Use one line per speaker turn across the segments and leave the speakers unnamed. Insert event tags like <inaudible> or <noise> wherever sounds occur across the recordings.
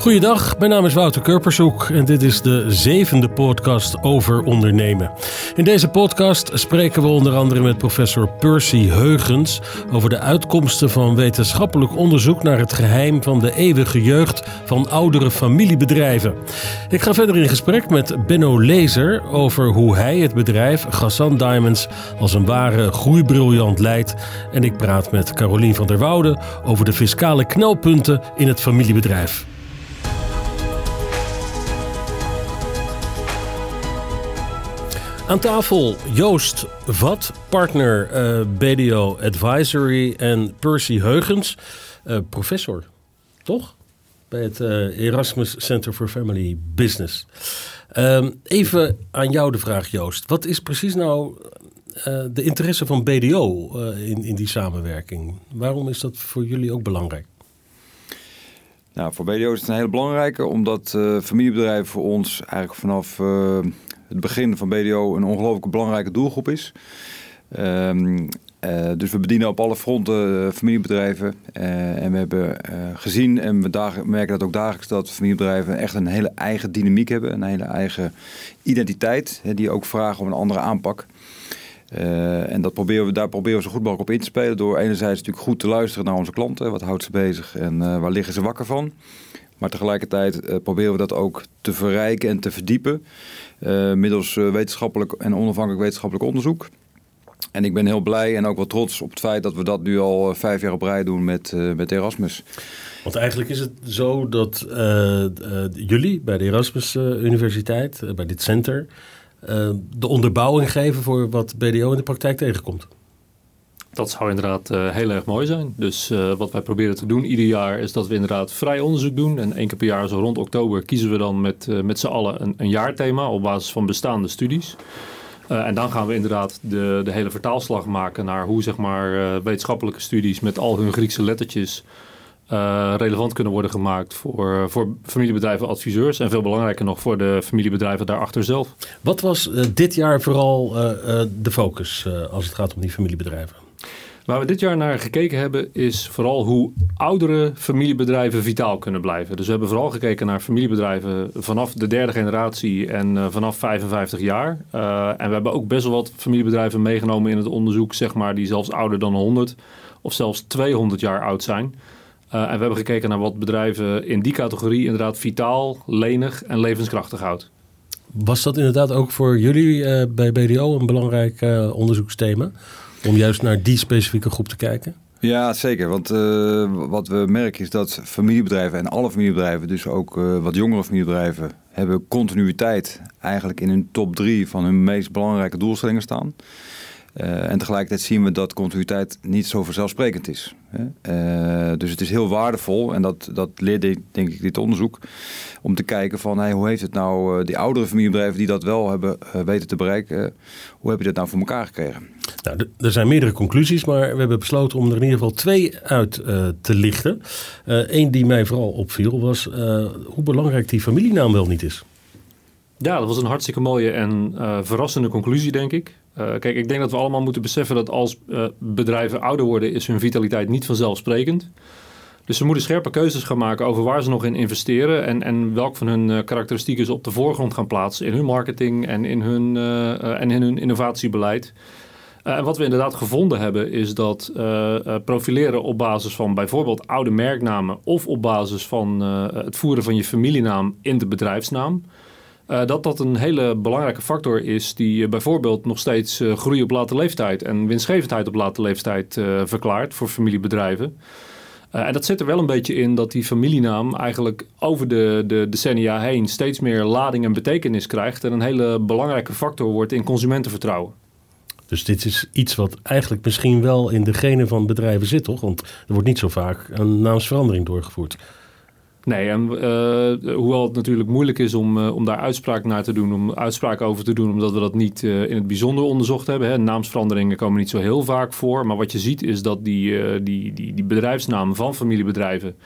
Goeiedag, mijn naam is Wouter Kurpershoek en dit is de zevende podcast over ondernemen. In deze podcast spreken we onder andere met professor Percy Heugens over de uitkomsten van wetenschappelijk onderzoek naar het geheim van de eeuwige jeugd van oudere familiebedrijven. Ik ga verder in gesprek met Benno Lezer over hoe hij het bedrijf Gassan Diamonds als een ware groeibriljant leidt. En ik praat met Carolien van der Woude over de fiscale knelpunten in het familiebedrijf. Aan tafel Joost Vat, partner uh, BDO Advisory en Percy Heugens, uh, professor, toch? Bij het uh, Erasmus Center for Family Business. Um, even aan jou de vraag, Joost. Wat is precies nou de interesse van BDO in, in die samenwerking? Waarom is dat voor jullie ook belangrijk?
Nou, voor BDO is het een hele belangrijke, omdat familiebedrijven voor ons eigenlijk vanaf het begin van BDO een ongelooflijk belangrijke doelgroep is. Um, uh, dus we bedienen op alle fronten uh, familiebedrijven. Uh, en we hebben gezien en we merken dat ook dagelijks dat familiebedrijven echt een hele eigen dynamiek hebben. Een hele eigen identiteit, hè, die ook vragen om een andere aanpak. en dat proberen we, daar proberen we zo goed mogelijk op in te spelen. Door enerzijds natuurlijk goed te luisteren naar onze klanten. Wat houdt ze bezig en waar liggen ze wakker van? Maar tegelijkertijd proberen we dat ook te verrijken en te verdiepen. Uh, middels uh, wetenschappelijk en onafhankelijk wetenschappelijk onderzoek. En ik ben heel blij en ook wel trots op het feit dat we dat nu al vijf jaar op rij doen met, met Erasmus.
Want eigenlijk is het zo dat jullie bij de Erasmus Universiteit, bij dit center, de onderbouwing geven voor wat BDO in de praktijk tegenkomt.
Dat zou inderdaad uh, heel erg mooi zijn. Dus uh, wat wij proberen te doen ieder jaar is dat we inderdaad vrij onderzoek doen. En één keer per jaar, zo rond oktober, kiezen we dan met, uh, met z'n allen een, een, jaarthema op basis van bestaande studies. en dan gaan we inderdaad de, de hele vertaalslag maken naar hoe zeg maar, wetenschappelijke studies met al hun Griekse lettertjes relevant kunnen worden gemaakt voor, voor familiebedrijven adviseurs. En veel belangrijker nog voor de familiebedrijven daarachter zelf.
Wat was dit jaar vooral de focus als het gaat om die familiebedrijven?
Waar we dit jaar naar gekeken hebben is vooral hoe oudere familiebedrijven vitaal kunnen blijven. Dus we hebben vooral gekeken naar familiebedrijven vanaf de derde generatie en uh, vanaf 55 jaar. Uh, en we hebben ook best wel wat familiebedrijven meegenomen in het onderzoek, zeg maar, die zelfs ouder dan 100 of zelfs 200 jaar oud zijn. Uh, en we hebben gekeken naar wat bedrijven in die categorie inderdaad vitaal, lenig en levenskrachtig houdt.
Was dat inderdaad ook voor jullie bij BDO een belangrijk onderzoeksthema? Om juist naar die specifieke groep te kijken?
Ja, zeker. Want uh, wat we merken is dat familiebedrijven en alle familiebedrijven, dus ook uh, wat jongere familiebedrijven, hebben continuïteit eigenlijk in hun top drie van hun meest belangrijke doelstellingen staan. Uh, en tegelijkertijd zien we dat continuïteit niet zo vanzelfsprekend is. Uh, dus het is heel waardevol, en dat, dat leerde denk ik dit onderzoek, om te kijken van hey, hoe heeft het nou, uh, die oudere familiebedrijven die dat wel hebben weten te bereiken, hoe heb je dat nou voor elkaar gekregen?
Nou, er zijn meerdere conclusies, maar we hebben besloten om er in ieder geval twee uit te lichten. Eén die mij vooral opviel was hoe belangrijk die familienaam wel niet is.
Ja, dat was een hartstikke mooie en verrassende conclusie, denk ik. Uh, kijk, ik denk dat we allemaal moeten beseffen dat als uh, bedrijven ouder worden, is hun vitaliteit niet vanzelfsprekend. Dus ze moeten scherpe keuzes gaan maken over waar ze nog in investeren en, en welk van hun uh, karakteristieken ze op de voorgrond gaan plaatsen in hun marketing en in hun, en in hun innovatiebeleid. en wat we inderdaad gevonden hebben is dat profileren op basis van bijvoorbeeld oude merknamen of op basis van het voeren van je familienaam in de bedrijfsnaam. Uh, dat dat een hele belangrijke factor is die uh, bijvoorbeeld nog steeds uh, groei op late leeftijd en winstgevendheid op late leeftijd verklaart voor familiebedrijven. en dat zit er wel een beetje in dat die familienaam eigenlijk over de, de decennia heen steeds meer lading en betekenis krijgt en een hele belangrijke factor wordt in consumentenvertrouwen.
Dus dit is iets wat eigenlijk misschien wel in de genen van bedrijven zit, toch? Want er wordt niet zo vaak een naamsverandering doorgevoerd.
Nee, en uh, hoewel het natuurlijk moeilijk is om, uh, om daar uitspraak naar te doen, om uitspraak over te doen, omdat we dat niet uh, in het bijzonder onderzocht hebben. Hè. Naamsveranderingen komen niet zo heel vaak voor. Maar wat je ziet is dat die, die, die, die bedrijfsnamen van familiebedrijven,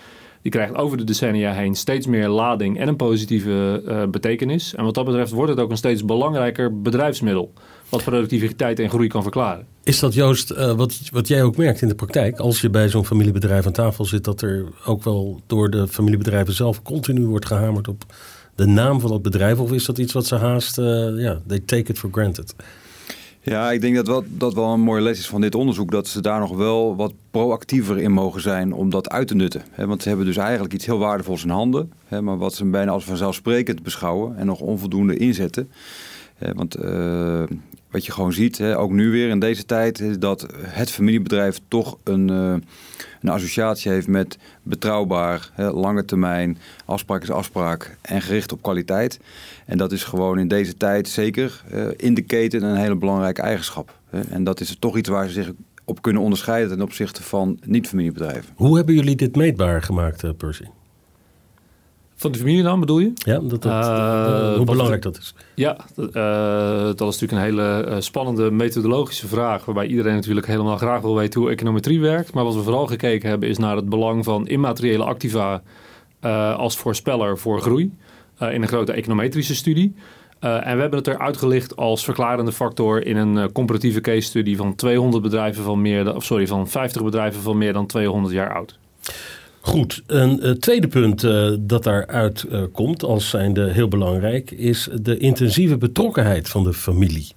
Die krijgt over de decennia heen steeds meer lading en een positieve uh, betekenis. En wat dat betreft wordt het ook een steeds belangrijker bedrijfsmiddel. Wat productiviteit en groei kan verklaren.
Is dat Joost, uh, wat, wat jij ook merkt in de praktijk, als je bij zo'n familiebedrijf aan tafel zit, dat er ook wel door de familiebedrijven zelf continu wordt gehamerd op de naam van het bedrijf? Of is dat iets wat ze haast, uh, ja, they take it for granted?
Ja, ik denk dat dat wel een mooie les is van dit onderzoek. Dat ze daar nog wel wat proactiever in mogen zijn om dat uit te nutten. want ze hebben dus eigenlijk iets heel waardevols in handen. maar wat ze bijna als vanzelfsprekend beschouwen en nog onvoldoende inzetten. want uh, wat je gewoon ziet, ook nu weer in deze tijd, is dat het familiebedrijf toch een, uh, een associatie heeft met betrouwbaar, lange termijn, afspraak is afspraak en gericht op kwaliteit. En dat is gewoon in deze tijd zeker uh, in de keten een hele belangrijke eigenschap. En dat is toch iets waar ze zich op kunnen onderscheiden ten opzichte van niet-familiebedrijven.
Hoe hebben jullie dit meetbaar gemaakt, Percy?
Van de familienaam bedoel je?
Ja, dat, dat, uh, hoe belangrijk dat is.
Ja, uh, dat is natuurlijk een hele spannende methodologische vraag... waarbij iedereen natuurlijk helemaal graag wil weten hoe econometrie werkt. Maar wat we vooral gekeken hebben is naar het belang van immateriële activa... Uh, als voorspeller voor groei in een grote econometrische studie. en we hebben het eruit gelicht als verklarende factor... in een comparatieve case study van 200 bedrijven van meer dan... Sorry, van 50 bedrijven van meer dan 200 jaar oud.
Goed, een uh, tweede punt uh, dat daaruit uh, komt als zijnde heel belangrijk is de intensieve betrokkenheid van de familie.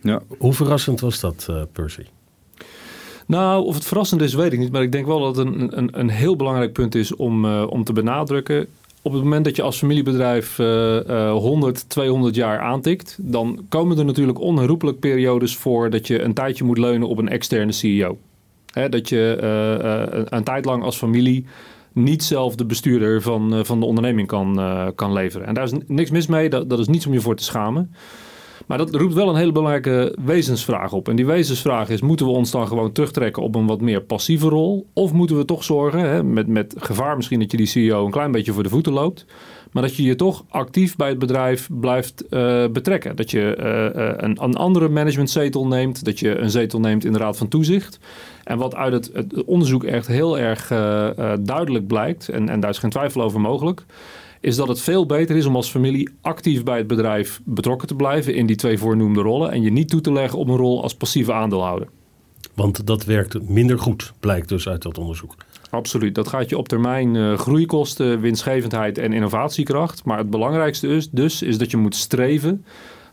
Ja. Hoe verrassend was dat, Percy?
Nou, of het verrassend is, weet ik niet. Maar ik denk wel dat het een, een, een heel belangrijk punt is om, om te benadrukken. Op het moment dat je als familiebedrijf 100, 200 jaar aantikt, dan komen er natuurlijk onherroepelijk periodes voor dat je een tijdje moet leunen op een externe CEO dat je uh, uh, een tijd lang als familie niet zelf de bestuurder van, uh, van de onderneming kan, kan leveren. En daar is niks mis mee, dat, dat is niets om je voor te schamen. Maar dat roept wel een hele belangrijke wezensvraag op. En die wezensvraag is: moeten we ons dan gewoon terugtrekken op een wat meer passieve rol? Of moeten we toch zorgen, hè, met, met gevaar misschien dat je die CEO een klein beetje voor de voeten loopt, maar dat je je toch actief bij het bedrijf blijft betrekken? Dat je een, een andere managementzetel neemt, dat je een zetel neemt in de Raad van Toezicht. En wat uit het, het onderzoek echt heel erg uh, duidelijk blijkt, en, en daar is geen twijfel over mogelijk, is dat het veel beter is om als familie actief bij het bedrijf betrokken te blijven in die twee voornoemde rollen en je niet toe te leggen op een rol als passieve aandeelhouder.
Want dat werkt minder goed, blijkt dus uit dat onderzoek.
Absoluut. Dat gaat je op termijn uh, groeikosten, winstgevendheid en innovatiekracht. Maar het belangrijkste is dus is dat je moet streven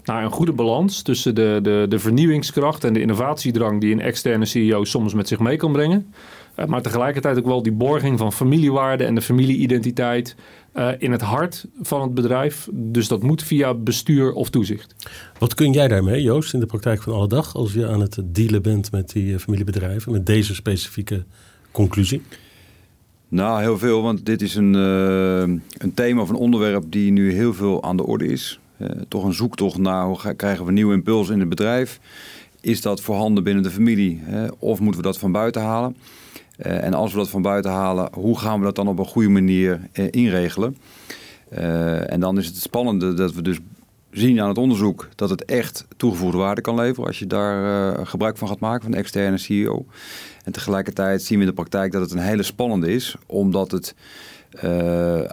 naar een goede balans tussen de, de, de vernieuwingskracht en de innovatiedrang die een externe CEO soms met zich mee kan brengen. Uh, maar tegelijkertijd ook wel die borging van familiewaarde en de familieidentiteit uh, in het hart van het bedrijf. Dus dat moet via bestuur of toezicht.
Wat kun jij daarmee, Joost, in de praktijk van alle dag, als je aan het dealen bent met die uh, familiebedrijven, met deze specifieke conclusie?
Nou, heel veel, want dit is een, een thema of een onderwerp die nu heel veel aan de orde is. Uh, toch een zoektocht naar hoe krijgen we nieuwe impuls in het bedrijf. Is dat voorhanden binnen de familie of moeten we dat van buiten halen? Uh, en als we dat van buiten halen, hoe gaan we dat dan op een goede manier uh, inregelen? en dan is het spannende dat we dus zien aan het onderzoek dat het echt toegevoegde waarde kan leveren als je daar gebruik van gaat maken van een externe CEO. En tegelijkertijd zien we in de praktijk dat het een hele spannende is, omdat het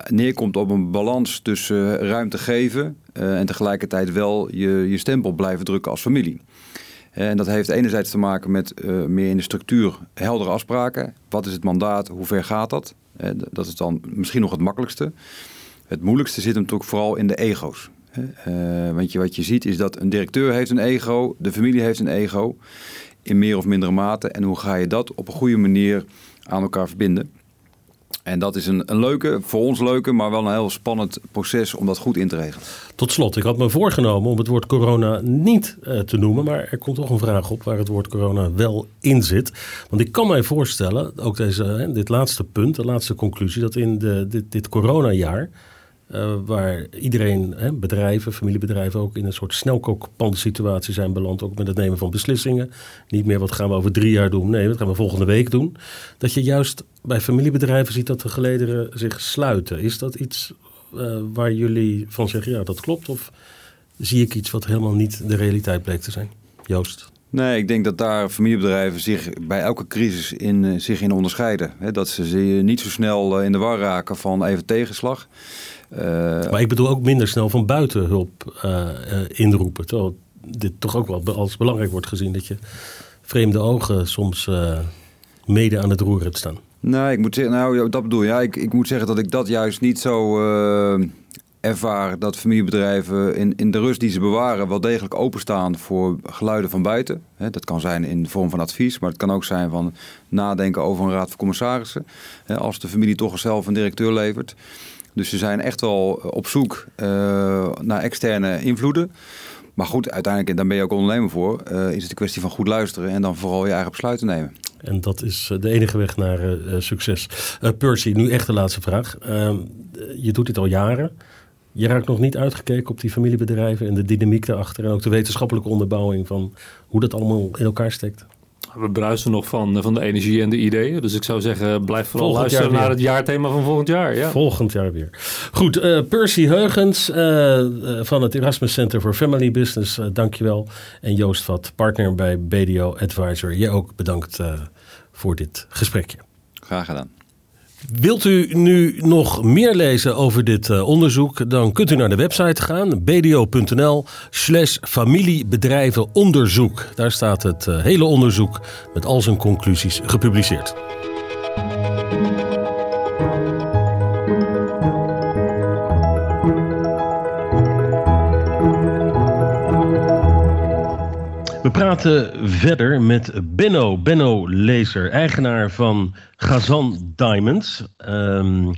neerkomt op een balans tussen ruimte geven uh, en tegelijkertijd wel je, je stempel blijven drukken als familie. En dat heeft enerzijds te maken met uh, meer in de structuur heldere afspraken. Wat is het mandaat? Hoe ver gaat dat? dat is dan misschien nog het makkelijkste. Het moeilijkste zit hem natuurlijk vooral in de ego's. want je, wat je ziet is dat een directeur heeft een ego, de familie heeft een ego in meer of mindere mate. En hoe ga je dat op een goede manier aan elkaar verbinden? En dat is een, een leuke, voor ons leuke, maar wel een heel spannend proces om dat goed in te regelen.
Tot slot, ik had me voorgenomen om het woord corona niet uh, te noemen, maar er komt toch een vraag op waar het woord corona wel in zit. Want ik kan mij voorstellen, ook deze, dit laatste punt, de laatste conclusie, dat in de, dit, dit coronajaar uh, waar iedereen, hè, bedrijven, familiebedrijven ook in een soort snelkookpan-situatie zijn beland. Ook met het nemen van beslissingen. Niet meer wat gaan we over drie jaar doen. Nee, wat gaan we volgende week doen. Dat je juist bij familiebedrijven ziet dat de gelederen zich sluiten. Is dat iets uh, waar jullie van zeggen, ja dat klopt? Of zie ik iets wat helemaal niet de realiteit bleek te zijn? Joost?
Nee, ik denk dat daar familiebedrijven zich bij elke crisis in, zich in onderscheiden. dat ze niet zo snel in de war raken van even tegenslag.
Maar ik bedoel ook minder snel van buiten hulp inroepen. Terwijl dit toch ook wel als belangrijk wordt gezien dat je vreemde ogen soms mede aan het roer hebt staan.
Nee, ik moet zeggen, nou, dat bedoel. Ja, ik, ik moet zeggen dat ik dat juist niet zo uh, ervaar. Dat familiebedrijven in, in de rust die ze bewaren wel degelijk openstaan voor geluiden van buiten. dat kan zijn in de vorm van advies, maar het kan ook zijn van nadenken over een raad van commissarissen. als de familie toch zelf een directeur levert. Dus ze zijn echt wel op zoek uh, naar externe invloeden. Maar goed, uiteindelijk, dan ben je ook ondernemer voor. Uh, is het een kwestie van goed luisteren en dan vooral je eigen besluiten nemen.
En dat is eh, de enige weg naar succes. Percy, nu echt de laatste vraag. Ehm, je doet dit al jaren. Je raakt nog niet uitgekeken op die familiebedrijven en de dynamiek daarachter. En ook de wetenschappelijke onderbouwing van hoe dat allemaal in elkaar steekt.
We bruisen nog van, van de energie en de ideeën. Dus ik zou zeggen, blijf vooral luisteren naar het jaarthema van volgend jaar. Ja.
Volgend jaar weer. Goed, uh, Percy Heugens uh, van het Erasmus Center for Family Business, uh, dankjewel. En Joost Vat, partner bij BDO Advisor. Jij ook bedankt voor dit gesprekje.
Graag gedaan.
Wilt u nu nog meer lezen over dit uh, onderzoek? Dan kunt u naar de website gaan, bdo.nl slash familiebedrijvenonderzoek. Daar staat het uh, hele onderzoek met al zijn conclusies gepubliceerd. Praten verder met Benno, Benno Lezer, eigenaar van Gazan Diamonds. Um,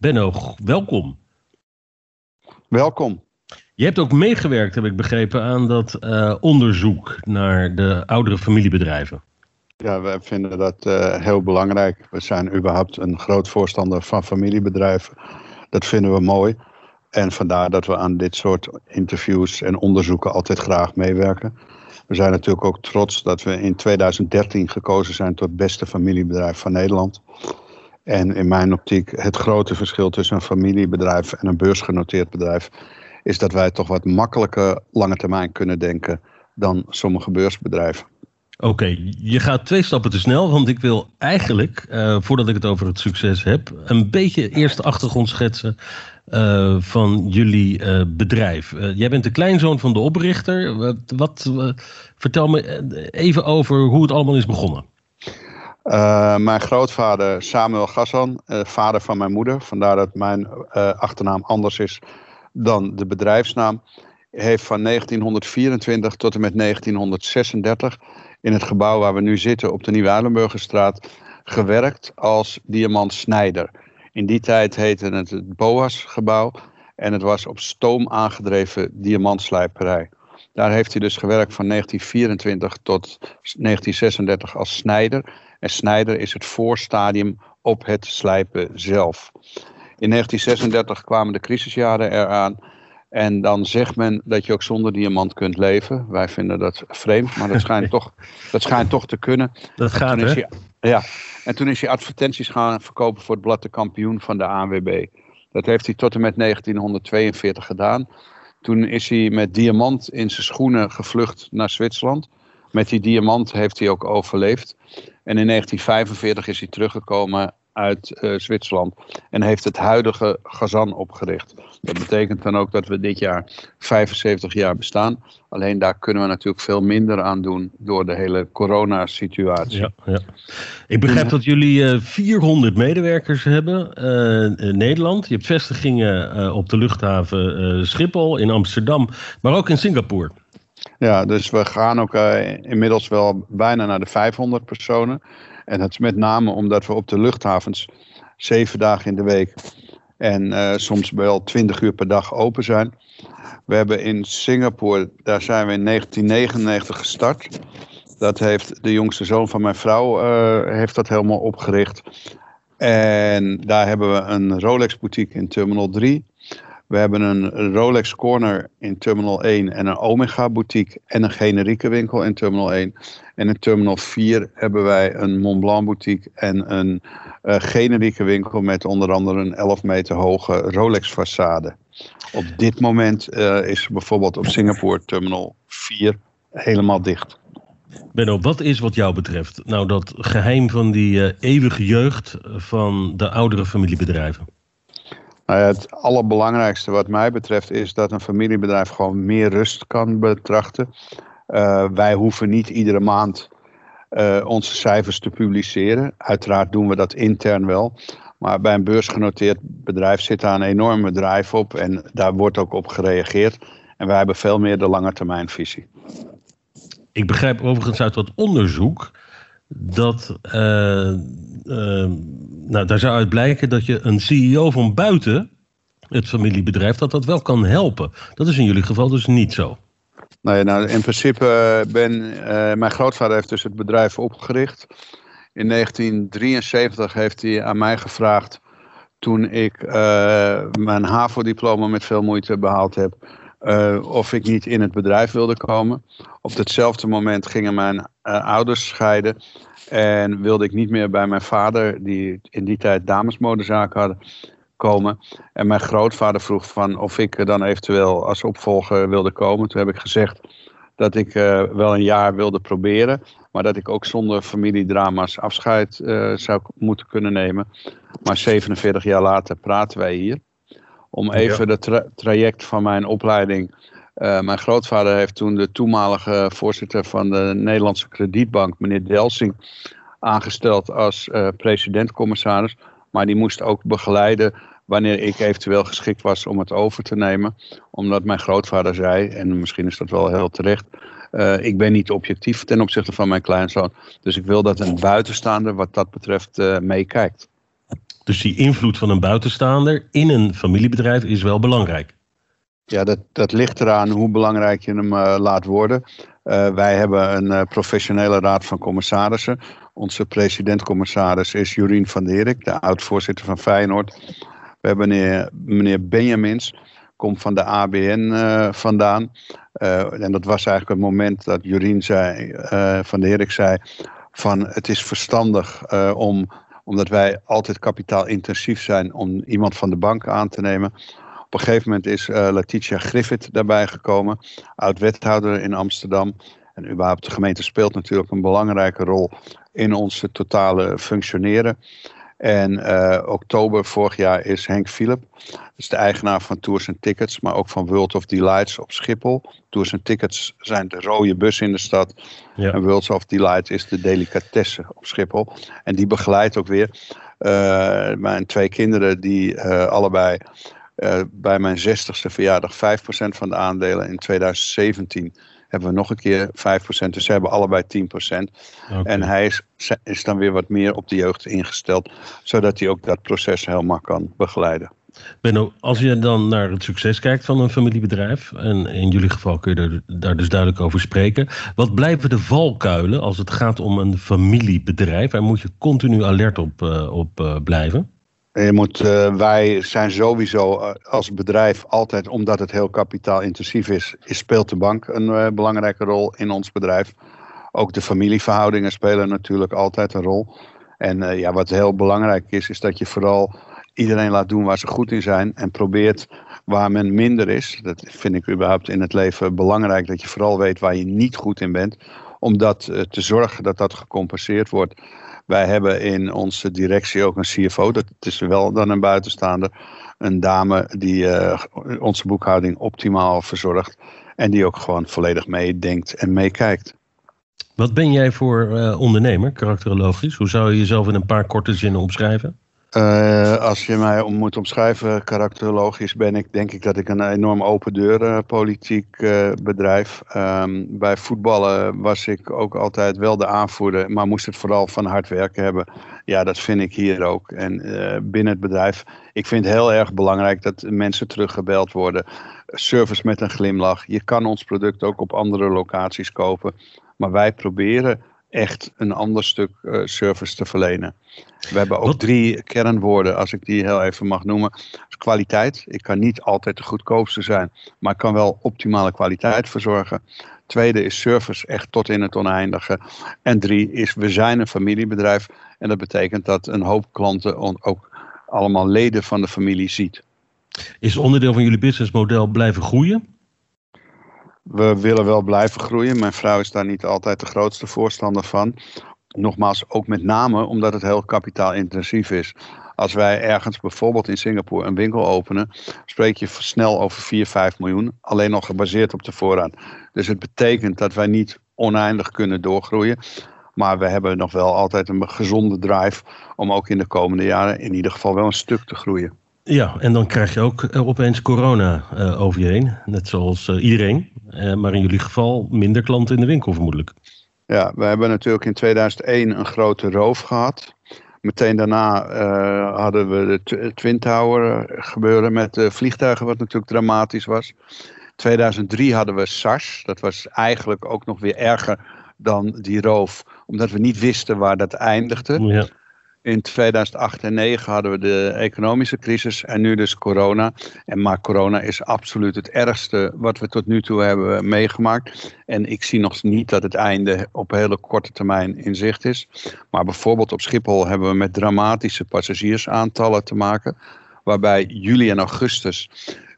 Benno, welkom.
Welkom.
Je hebt ook meegewerkt, heb ik begrepen, aan dat uh, onderzoek naar de oudere familiebedrijven.
Ja, wij vinden dat uh, heel belangrijk. We zijn überhaupt een groot voorstander van familiebedrijven. Dat vinden we mooi. En vandaar dat we aan dit soort interviews en onderzoeken altijd graag meewerken. We zijn natuurlijk ook trots dat we in 2013 gekozen zijn tot beste familiebedrijf van Nederland. En in mijn optiek het grote verschil tussen een familiebedrijf en een beursgenoteerd bedrijf is dat wij toch wat makkelijker lange termijn kunnen denken dan sommige beursbedrijven.
Oké, je gaat twee stappen te snel, want ik wil eigenlijk, uh, voordat ik het over het succes heb, een beetje eerst de achtergrond schetsen uh, van jullie uh, bedrijf. jij bent de kleinzoon van de oprichter. wat, vertel me even over hoe het allemaal is begonnen.
mijn grootvader Samuel Gassan, vader van mijn moeder, vandaar dat mijn achternaam anders is dan de bedrijfsnaam, heeft van 1924 tot en met 1936 in het gebouw waar we nu zitten op de Nieuwe Eilenburgerstraat gewerkt als diamantsnijder. In die tijd heette het het Boas-gebouw en het was op stoom aangedreven diamantslijperij. Daar heeft hij dus gewerkt van 1924 tot 1936 als snijder. En snijder is het voorstadium op het slijpen zelf. In 1936 kwamen de crisisjaren eraan en dan zegt men dat je ook zonder diamant kunt leven. Wij vinden dat vreemd, maar dat schijnt, <laughs> toch, dat schijnt toch te kunnen.
Dat gaat, hè? Hij,
ja, en toen is hij advertenties gaan verkopen voor het blad De Kampioen van de ANWB. Dat heeft hij tot en met 1942 gedaan. Toen is hij met diamant in zijn schoenen gevlucht naar Zwitserland. Met die diamant heeft hij ook overleefd. En in 1945 is hij teruggekomen uit uh, Zwitserland en heeft het huidige Gazan opgericht. Dat betekent dan ook dat we dit jaar 75 jaar bestaan. Alleen daar kunnen we natuurlijk veel minder aan doen door de hele coronasituatie.
Ja, ja. Ik begrijp dat jullie uh, eh, 400 medewerkers hebben uh, in Nederland. Je hebt vestigingen op de luchthaven Schiphol, in Amsterdam, maar ook in Singapore.
Ja, dus we gaan ook inmiddels wel bijna naar de 500 personen. En dat is met name omdat we op de luchthavens zeven dagen in de week en uh, soms wel twintig uur per dag open zijn. We hebben in Singapore, daar zijn we in 1999 gestart. Dat heeft de jongste zoon van mijn vrouw uh, heeft dat helemaal opgericht. En daar hebben we een Rolex boutique in Terminal 3. We hebben een Rolex Corner in Terminal 1 en een Omega boutique en een generieke winkel in Terminal 1. En in Terminal 4 hebben wij een Montblanc boutique en een uh, generieke winkel met onder andere een 11 meter hoge Rolex façade. Op dit moment uh, is bijvoorbeeld op Singapore Terminal 4 helemaal dicht.
Benno, wat is wat jou betreft nou dat geheim van die uh, eeuwige jeugd van de oudere familiebedrijven?
Nou het allerbelangrijkste wat mij betreft is dat een familiebedrijf gewoon meer rust kan betrachten. Uh, wij hoeven niet iedere maand uh, onze cijfers te publiceren. Uiteraard doen we dat intern wel. Maar bij een beursgenoteerd bedrijf zit daar een enorme drive op en daar wordt ook op gereageerd. En wij hebben veel meer de lange termijn visie.
Ik begrijp overigens uit wat onderzoek dat uh, uh, nou, daar zou uit blijken dat je een CEO van buiten het familiebedrijf, dat dat wel kan helpen. Dat is in jullie geval dus niet zo.
Nee, nou in principe eh, ben mijn grootvader heeft dus het bedrijf opgericht. In 1973 heeft hij aan mij gevraagd, toen ik mijn HAVO-diploma met veel moeite behaald heb, of ik niet in het bedrijf wilde komen. Op hetzelfde moment gingen mijn ouders scheiden. En wilde ik niet meer bij mijn vader, die in die tijd damesmodezaken hadden, komen. En mijn grootvader vroeg van of ik dan eventueel als opvolger wilde komen. Toen heb ik gezegd dat ik wel een jaar wilde proberen. Maar dat ik ook zonder familiedrama's afscheid zou moeten kunnen nemen. Maar 47 jaar later praten wij hier. Om even ja. het tra traject van mijn opleiding. Uh, mijn grootvader heeft toen de toenmalige voorzitter van de Nederlandse kredietbank, meneer Delsing, aangesteld als president-commissaris. Maar die moest ook begeleiden wanneer ik eventueel geschikt was om het over te nemen. Omdat mijn grootvader zei, en misschien is dat wel heel terecht, uh, ik ben niet objectief ten opzichte van mijn kleinzoon. Dus ik wil dat een buitenstaander wat dat betreft uh, meekijkt.
Dus die invloed van een buitenstaander in een familiebedrijf is wel belangrijk?
Ja, dat, dat ligt eraan hoe belangrijk je hem uh, laat worden. wij hebben een professionele raad van commissarissen. Onze president-commissaris is Jorien van der Herik, de oud-voorzitter van Feyenoord. We hebben meneer, meneer Benjamins, komt van de ABN vandaan. En dat was eigenlijk het moment dat Jorien zei, van de Herik zei, van het is verstandig om, omdat wij altijd kapitaalintensief zijn, om iemand van de bank aan te nemen. Op een gegeven moment is Letitia Griffith daarbij gekomen, oud-wethouder in Amsterdam. En überhaupt de gemeente speelt natuurlijk een belangrijke rol in ons totale functioneren. En uh, oktober vorig jaar is Henk Philip, dat is de eigenaar van Tours en Tickets, maar ook van World of Delights op Schiphol. Tours en Tickets zijn de rode bus in de stad. Ja. En World of Delights is de delicatesse op Schiphol. En die begeleidt ook weer uh, mijn twee kinderen, die uh, allebei bij mijn 60ste verjaardag 5% van de aandelen in 2017 hebben we nog een keer 5%. Dus ze hebben allebei 10%. Okay. En hij is, is dan weer wat meer op de jeugd ingesteld, zodat hij ook dat proces helemaal kan begeleiden.
Benno, als je dan naar het succes kijkt van een familiebedrijf, en in jullie geval kun je er, daar dus duidelijk over spreken, wat blijven de valkuilen als het gaat om een familiebedrijf? Daar moet je continu alert op, uh, op uh, blijven.
Moet, uh, wij zijn sowieso uh, als bedrijf altijd, omdat het heel kapitaalintensief is, speelt de bank een uh, belangrijke rol in ons bedrijf. Ook de familieverhoudingen spelen natuurlijk altijd een rol. En ja, wat heel belangrijk is, is dat je vooral iedereen laat doen waar ze goed in zijn en probeert waar men minder is. Dat vind ik überhaupt in het leven belangrijk, dat je vooral weet waar je niet goed in bent. Om dat te zorgen dat dat gecompenseerd wordt. Wij hebben in onze directie ook een CFO, dat is wel dan een buitenstaander. Een dame die uh, onze boekhouding optimaal verzorgt. En die ook gewoon volledig meedenkt en meekijkt.
Wat ben jij voor uh, ondernemer, karakterologisch? Hoe zou je jezelf in een paar korte zinnen omschrijven?
Uh, als je mij om moet omschrijven, karakterologisch, ben ik denk ik dat ik een enorm open deur uh, politiek uh, bedrijf. Um, bij voetballen was ik ook altijd wel de aanvoerder, maar moest het vooral van hard werken hebben. Ja, dat vind ik hier ook. En binnen het bedrijf, ik vind het heel erg belangrijk dat mensen teruggebeld worden. Service met een glimlach. Je kan ons product ook op andere locaties kopen. Maar wij proberen echt een ander stuk uh, service te verlenen. We hebben ook Wat? drie kernwoorden, als ik die heel even mag noemen. Kwaliteit. Ik kan niet altijd de goedkoopste zijn, maar ik kan wel optimale kwaliteit verzorgen. Tweede is service, echt tot in het oneindige. En drie is, we zijn een familiebedrijf. En dat betekent dat een hoop klanten ook allemaal leden van de familie ziet.
Is onderdeel van jullie businessmodel blijven groeien?
We willen wel blijven groeien. Mijn vrouw is daar niet altijd de grootste voorstander van. Nogmaals, ook met name omdat het heel kapitaalintensief is. Als wij ergens bijvoorbeeld in Singapore een winkel openen, spreek je snel over 4, 5 miljoen. Alleen nog gebaseerd op de voorraad. Dus het betekent dat wij niet oneindig kunnen doorgroeien. Maar we hebben nog wel altijd een gezonde drive om ook in de komende jaren in ieder geval wel een stuk te groeien.
Ja, en dan krijg je ook uh, opeens corona uh, over je heen. Net zoals uh, iedereen. maar in jullie geval minder klanten in de winkel vermoedelijk.
Ja, we hebben natuurlijk in 2001 een grote roof gehad. Meteen daarna hadden we de Twin Tower gebeuren met de vliegtuigen, wat natuurlijk dramatisch was. 2003 hadden we SARS. Dat was eigenlijk ook nog weer erger dan die roof, omdat we niet wisten waar dat eindigde. Ja. In 2008 en 2009 hadden we de economische crisis en nu dus corona. En maar corona is absoluut het ergste wat we tot nu toe hebben meegemaakt. En ik zie nog niet dat het einde op hele korte termijn in zicht is. Maar bijvoorbeeld op Schiphol hebben we met dramatische passagiersaantallen te maken. Waarbij juli en augustus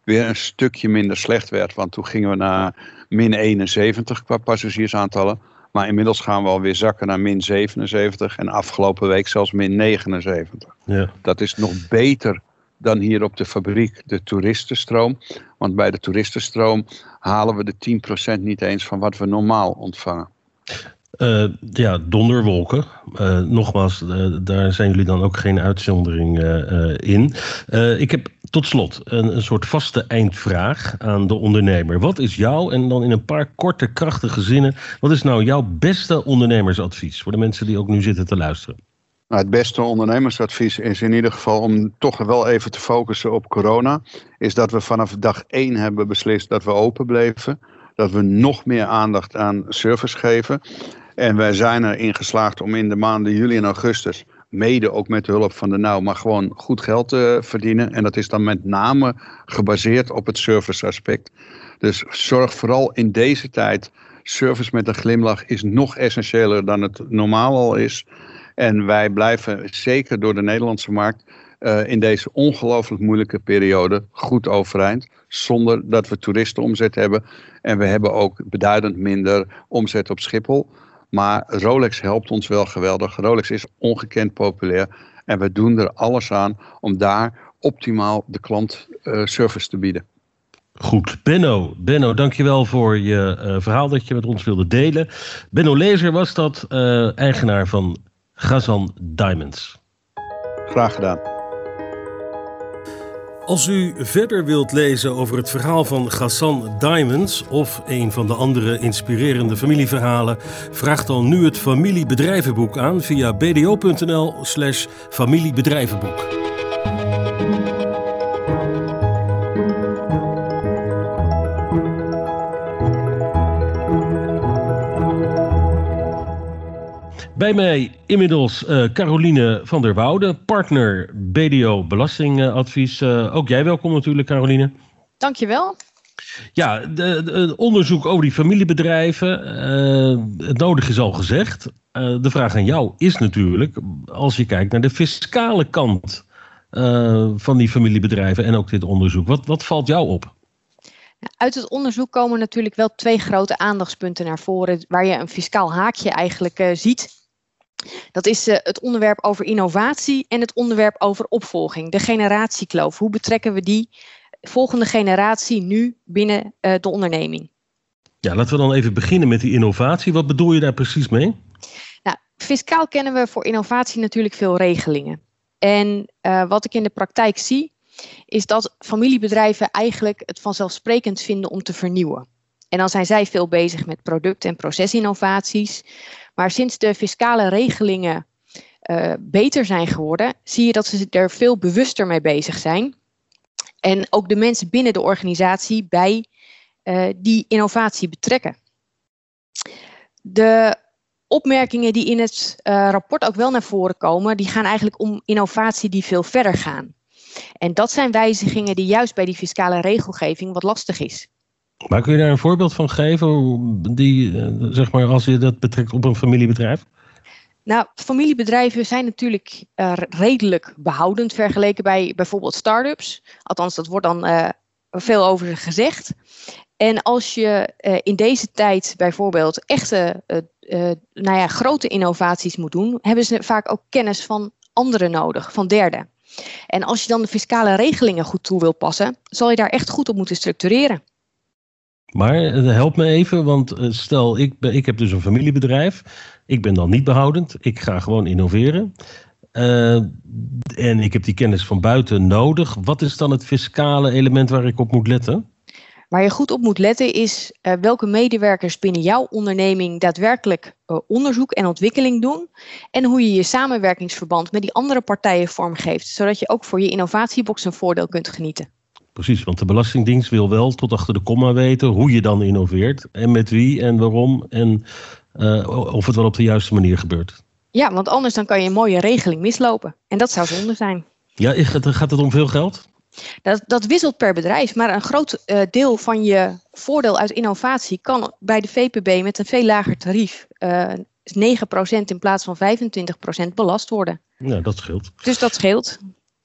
weer een stukje minder slecht werd. Want toen gingen we naar min 71 qua passagiersaantallen. Maar inmiddels gaan we alweer zakken naar min 77 en afgelopen week zelfs min 79. Ja. Dat is nog beter dan hier op de fabriek de toeristenstroom. Want bij de toeristenstroom halen we de 10% niet eens van wat we normaal ontvangen.
Uh, ja, donderwolken. Uh, nogmaals, uh, daar zijn jullie dan ook geen uitzondering in. ik heb tot slot een, een, soort vaste eindvraag aan de ondernemer. Wat is jouw, en dan in een paar korte, krachtige zinnen, wat is nou jouw beste ondernemersadvies voor de mensen die ook nu zitten te luisteren?
Nou, het beste ondernemersadvies is in ieder geval om toch wel even te focussen op corona. Is dat we vanaf dag één hebben beslist dat we open bleven. Dat we nog meer aandacht aan service geven. En wij zijn erin geslaagd om in de maanden juli en augustus, mede ook met de hulp van de NOW, maar gewoon goed geld te verdienen. En dat is dan met name gebaseerd op het service aspect. Dus zorg vooral in deze tijd, service met een glimlach is nog essentiëler dan het normaal al is. En wij blijven zeker door de Nederlandse markt uh, in deze ongelooflijk moeilijke periode goed overeind. Zonder dat we toeristenomzet hebben. En we hebben ook beduidend minder omzet op Schiphol. Maar Rolex helpt ons wel geweldig. Rolex is ongekend populair. En we doen er alles aan om daar optimaal de klant uh, service te bieden.
Goed, Benno, Benno, dankjewel voor je uh, verhaal dat je met ons wilde delen. Benno Lezer was dat, uh, eigenaar van Gazan Diamonds.
Graag gedaan.
Als u verder wilt lezen over het verhaal van Ghassan Diamonds of een van de andere inspirerende familieverhalen, vraag dan nu het familiebedrijvenboek aan via bdo.nl/slash familiebedrijvenboek. Bij mij inmiddels uh, Caroline van der Woude, partner BDO Belastingadvies. Uh, ook jij welkom natuurlijk, Caroline.
Dankjewel.
Ja, het onderzoek over die familiebedrijven. Uh, het nodige is al gezegd. de vraag aan jou is natuurlijk, als je kijkt naar de fiscale kant van die familiebedrijven en ook dit onderzoek. Wat, wat valt jou op?
Uit het onderzoek komen natuurlijk wel twee grote aandachtspunten naar voren, waar je een fiscaal haakje eigenlijk ziet dat is uh, het onderwerp over innovatie en het onderwerp over opvolging, de generatiekloof. Hoe betrekken we die volgende generatie nu binnen uh, de onderneming?
Ja, laten we dan even beginnen met die innovatie. Wat bedoel je daar precies mee?
Nou, fiscaal kennen we voor innovatie natuurlijk veel regelingen. En uh, wat ik in de praktijk zie, is dat familiebedrijven eigenlijk het vanzelfsprekend vinden om te vernieuwen. En dan zijn zij veel bezig met product- en procesinnovaties. Maar sinds de fiscale regelingen uh, beter zijn geworden, zie je dat ze er veel bewuster mee bezig zijn. En ook de mensen binnen de organisatie bij uh, die innovatie betrekken. De opmerkingen die in het uh, rapport ook wel naar voren komen, die gaan eigenlijk om innovatie die veel verder gaan. En dat zijn wijzigingen die juist bij die fiscale regelgeving wat lastig is.
Maar kun je daar een voorbeeld van geven, die, eh, zeg maar, als je dat betrekt op een familiebedrijf?
Nou, familiebedrijven zijn natuurlijk uh, redelijk behoudend vergeleken bij bijvoorbeeld start-ups. Althans, dat wordt dan uh, veel over gezegd. En als je in deze tijd bijvoorbeeld echte nou ja, grote innovaties moet doen, hebben ze vaak ook kennis van anderen nodig, van derden. En als je dan de fiscale regelingen goed toe wil passen, zal je daar echt goed op moeten structureren.
Maar help me even, want stel ik, ik heb dus een familiebedrijf. Ik ben dan niet behoudend. Ik ga gewoon innoveren. Uh, en ik heb die kennis van buiten nodig. Wat is dan het fiscale element waar ik op moet letten?
Waar je goed op moet letten is welke medewerkers binnen jouw onderneming daadwerkelijk onderzoek en ontwikkeling doen. En hoe je je samenwerkingsverband met die andere partijen vormgeeft. Zodat je ook voor je innovatiebox een voordeel kunt genieten.
Precies, want de Belastingdienst wil wel tot achter de komma weten hoe je dan innoveert. En met wie en waarom. En uh, of het wel op de juiste manier gebeurt.
Ja, want anders dan kan je een mooie regeling mislopen. En dat zou zonde zijn.
Ja, gaat het om veel geld?
Dat, dat wisselt per bedrijf, maar een groot uh, deel van je voordeel uit innovatie kan bij de VPB met een veel lager tarief, uh, 9% in plaats van 25% belast worden.
Ja, dat scheelt.
Dus dat scheelt.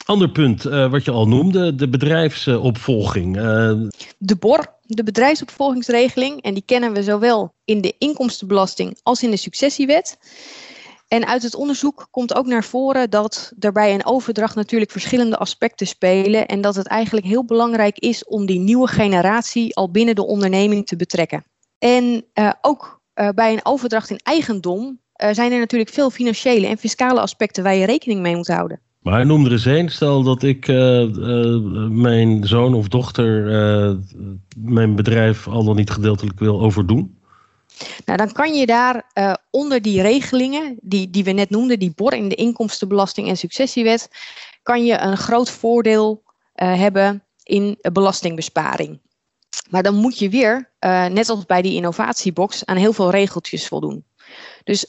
Ander punt uh, wat je al noemde, de bedrijfsopvolging.
De BOR, de bedrijfsopvolgingsregeling, en die kennen we zowel in de inkomstenbelasting als in de successiewet. En uit het onderzoek komt ook naar voren dat er bij een overdracht natuurlijk verschillende aspecten spelen en dat het eigenlijk heel belangrijk is om die nieuwe generatie al binnen de onderneming te betrekken. En uh, ook bij een overdracht in eigendom zijn er natuurlijk veel financiële en fiscale aspecten waar je rekening mee moet houden.
Maar noem er eens een. Stel dat ik mijn zoon of dochter mijn bedrijf al dan niet gedeeltelijk wil overdoen.
Nou, dan kan je daar onder die regelingen, die, die we net noemden, die BOR in de inkomstenbelasting en successiewet, kan je een groot voordeel hebben in belastingbesparing. Maar dan moet je weer, net als bij die innovatiebox, aan heel veel regeltjes voldoen. Dus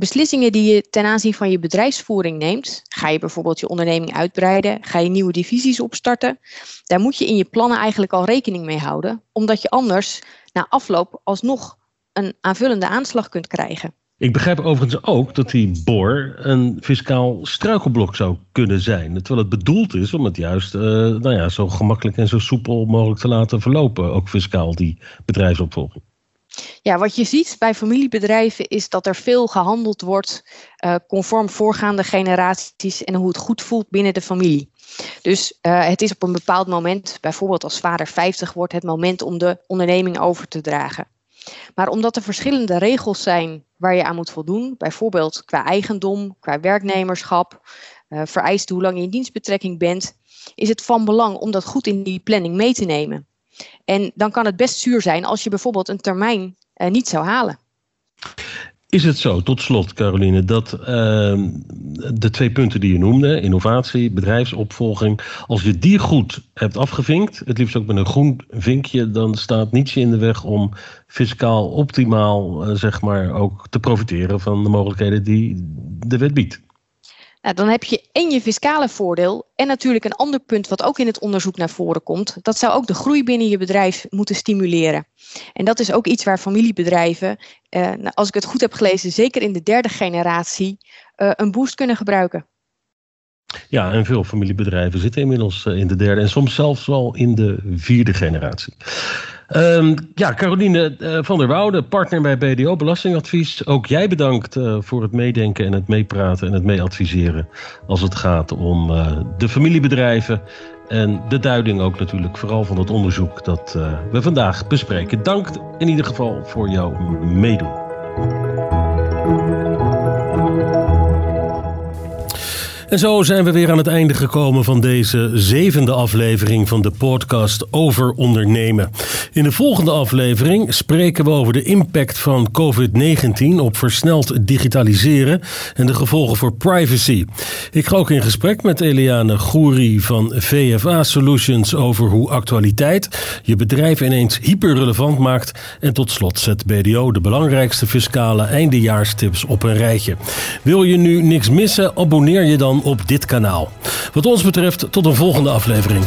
beslissingen die je ten aanzien van je bedrijfsvoering neemt, ga je bijvoorbeeld je onderneming uitbreiden, ga je nieuwe divisies opstarten, daar moet je in je plannen eigenlijk al rekening mee houden, omdat je anders na afloop alsnog een aanvullende aanslag kunt krijgen.
Ik begrijp overigens ook dat die BOR een fiscaal struikelblok zou kunnen zijn. Terwijl het bedoeld is om het juist uh, nou ja, zo gemakkelijk en zo soepel mogelijk te laten verlopen. Ook fiscaal, die bedrijfsopvolging.
Ja, wat je ziet bij familiebedrijven is dat er veel gehandeld wordt uh, conform voorgaande generaties en hoe het goed voelt binnen de familie. Dus uh, het is op een bepaald moment, bijvoorbeeld als vader 50 wordt, het moment om de onderneming over te dragen. Maar omdat er verschillende regels zijn waar je aan moet voldoen, bijvoorbeeld qua eigendom, qua werknemerschap, uh, vereist hoe lang je in dienstbetrekking bent, is het van belang om dat goed in die planning mee te nemen. En dan kan het best zuur zijn als je bijvoorbeeld een termijn uh, niet zou halen.
Is het zo, tot slot Caroline, dat uh, de twee punten die je noemde, innovatie, bedrijfsopvolging, als je die goed hebt afgevinkt, het liefst ook met een groen vinkje, dan staat niets in de weg om fiscaal optimaal, uh, zeg maar, ook te profiteren van de mogelijkheden die de wet biedt.
Nou, dan heb je en je fiscale voordeel en natuurlijk een ander punt wat ook in het onderzoek naar voren komt. Dat zou ook de groei binnen je bedrijf moeten stimuleren. En dat is ook iets waar familiebedrijven, eh, als ik het goed heb gelezen, zeker in de derde generatie, uh, een boost kunnen gebruiken.
Ja, en veel familiebedrijven zitten inmiddels eh, in de derde en soms zelfs wel in de vierde generatie. Um, ja, Caroline uh, van der Woude, partner bij BDO Belastingadvies. Ook jij bedankt uh, voor het meedenken en het meepraten en het meeadviseren. Als het gaat om uh, de familiebedrijven. En de duiding ook natuurlijk, vooral van het onderzoek dat we vandaag bespreken. Dank in ieder geval voor jouw meedoen. En zo zijn we weer aan het einde gekomen van deze zevende aflevering van de podcast over ondernemen. In de volgende aflevering spreken we over de impact van COVID-19 op versneld digitaliseren en de gevolgen voor privacy. Ik ga ook in gesprek met Eliane Gouri van VFA Solutions over hoe actualiteit je bedrijf ineens hyperrelevant maakt. En tot slot zet BDO de belangrijkste fiscale eindejaarstips op een rijtje. Wil je nu niks missen? Abonneer je op dit kanaal. Wat ons betreft tot een volgende aflevering.